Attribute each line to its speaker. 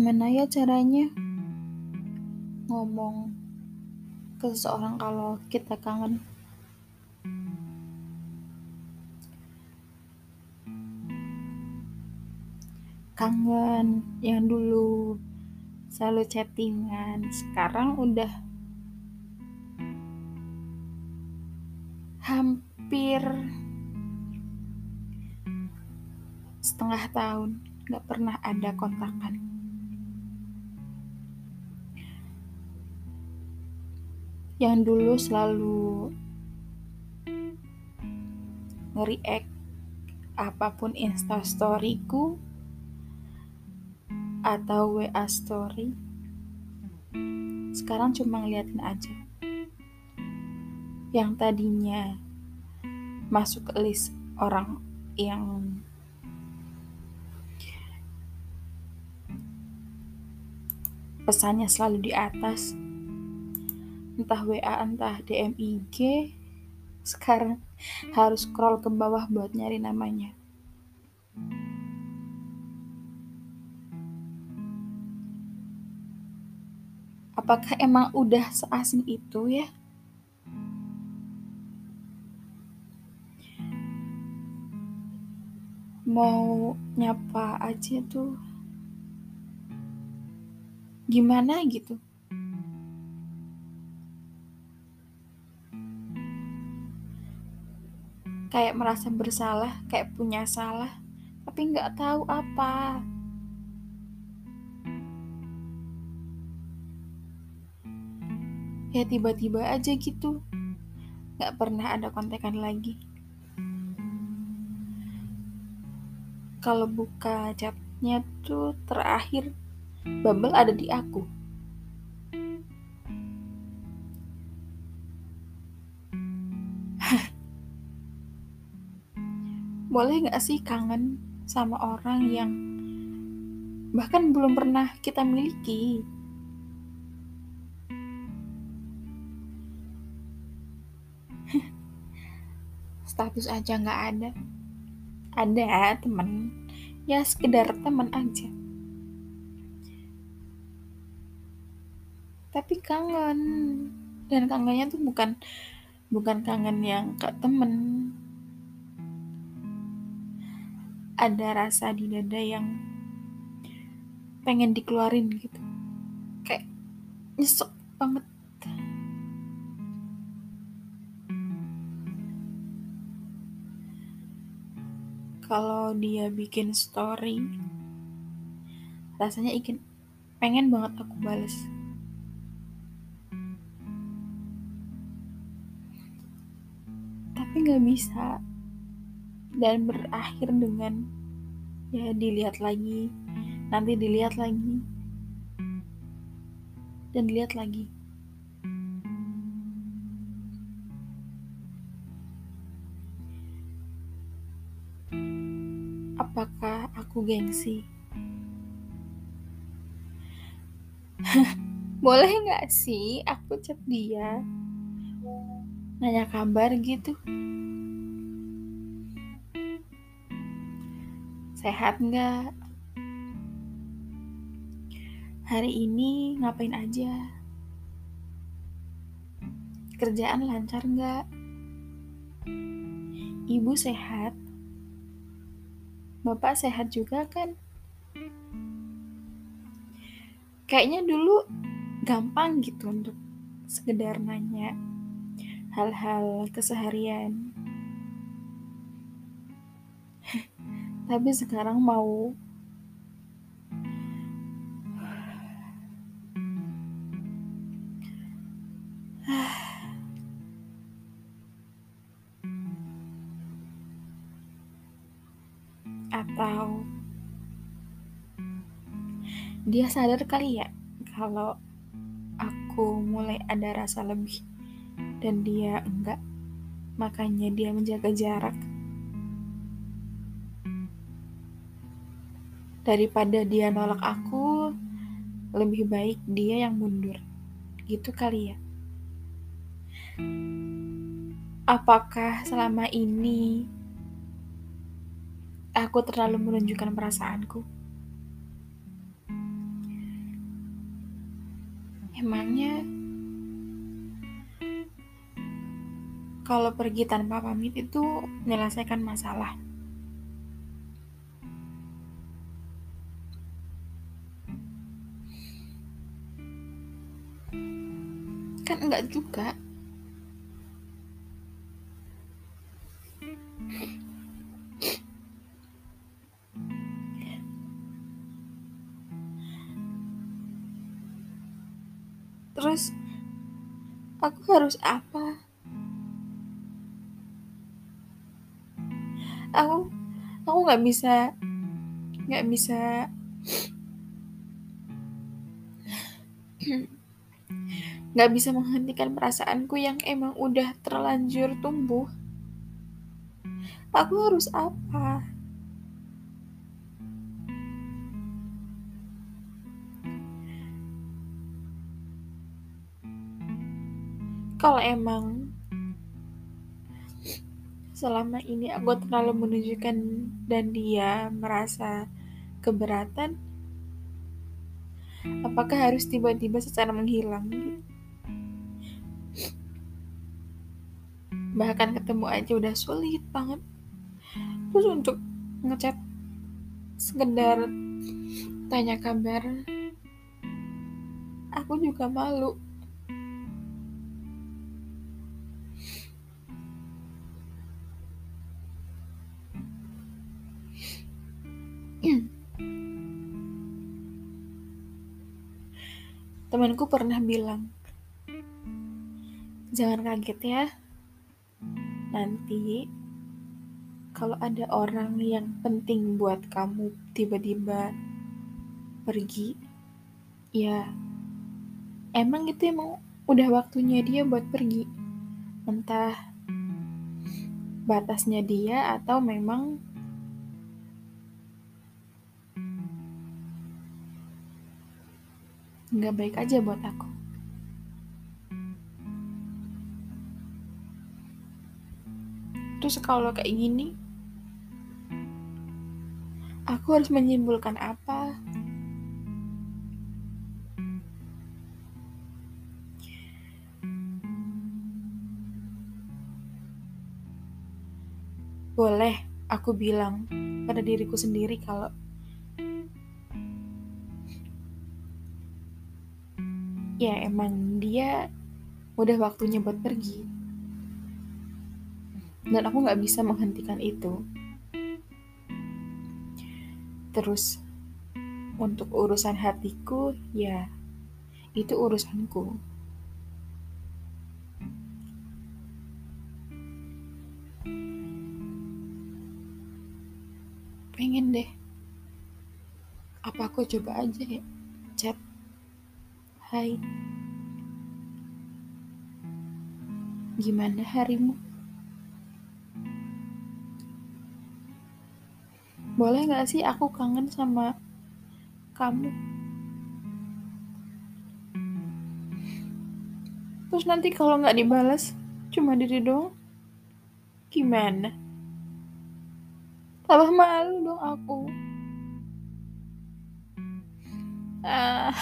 Speaker 1: Gimana ya caranya ngomong ke seseorang kalau kita kangen? Kangen yang dulu selalu chattingan, sekarang udah hampir setengah tahun gak pernah ada kontakan. Yang dulu selalu nge-react apa pun instastoryku atau WA story sekarang cuma ngeliatin aja. Yang tadinya masuk ke list orang yang pesannya selalu di atas entah WA entah DM IG sekarang harus scroll ke bawah buat nyari namanya apakah emang udah seasing itu ya? Mau nyapa aja tuh gimana gitu. Kayak merasa bersalah, kayak punya salah, tapi nggak tahu apa. ya tiba-tiba aja gitu. Gak pernah ada kontekan lagi. Kalau buka chatnya tuh terakhir Bumble ada di aku boleh gak sih kangen sama orang yang bahkan belum pernah kita miliki? Status aja nggak ada. Ada temen. Ya sekedar temen aja. Tapi kangen. Dan kangennya tuh bukan bukan kangen yang ke temen ada rasa di dada yang pengen dikeluarin gitu. Kayak nyesek banget. Kalau dia bikin story rasanya ingin pengen banget aku bales. Tapi nggak bisa dan berakhir dengan ya dilihat lagi nanti dilihat lagi dan dilihat lagi apakah aku gengsi? Boleh nggak sih aku chat dia? Nanya kabar gitu. Sehat nggak? Hari ini ngapain aja? Kerjaan lancar nggak? Ibu sehat? Bapak sehat juga kan? Kayaknya dulu gampang gitu untuk sekedar nanya hal-hal keseharian. Tapi sekarang mau. Atau dia sadar kali ya kalau aku mulai ada rasa lebih dan dia enggak. Makanya dia menjaga jarak daripada dia nolak aku lebih baik dia yang mundur gitu kali ya apakah selama ini aku terlalu menunjukkan perasaanku. Emangnya kalau pergi tanpa pamit itu menyelesaikan masalah? Kan enggak juga. Terus aku harus apa? Aku aku nggak bisa nggak bisa nggak bisa menghentikan perasaanku yang emang udah terlanjur tumbuh. Aku harus apa? kalau emang selama ini aku terlalu menunjukkan dan dia merasa keberatan apakah harus tiba-tiba secara menghilang bahkan ketemu aja udah sulit banget terus untuk ngechat sekedar tanya kabar aku juga malu Temanku pernah bilang, jangan kaget ya. Nanti kalau ada orang yang penting buat kamu tiba-tiba pergi, ya emang itu emang udah waktunya dia buat pergi. Entah batasnya dia atau memang nggak baik aja buat aku. Terus kalau kayak gini, aku harus menyimpulkan apa? Boleh aku bilang pada diriku sendiri kalau ya emang dia udah waktunya buat pergi dan aku nggak bisa menghentikan itu. Terus untuk urusan hatiku ya itu urusanku. Pengen deh. Apa aku coba aja ya chat. Hai, gimana harimu? Boleh gak sih aku kangen sama kamu? Terus nanti kalau nggak dibalas, cuma diri doang, gimana? Tambah malu dong aku. Ah.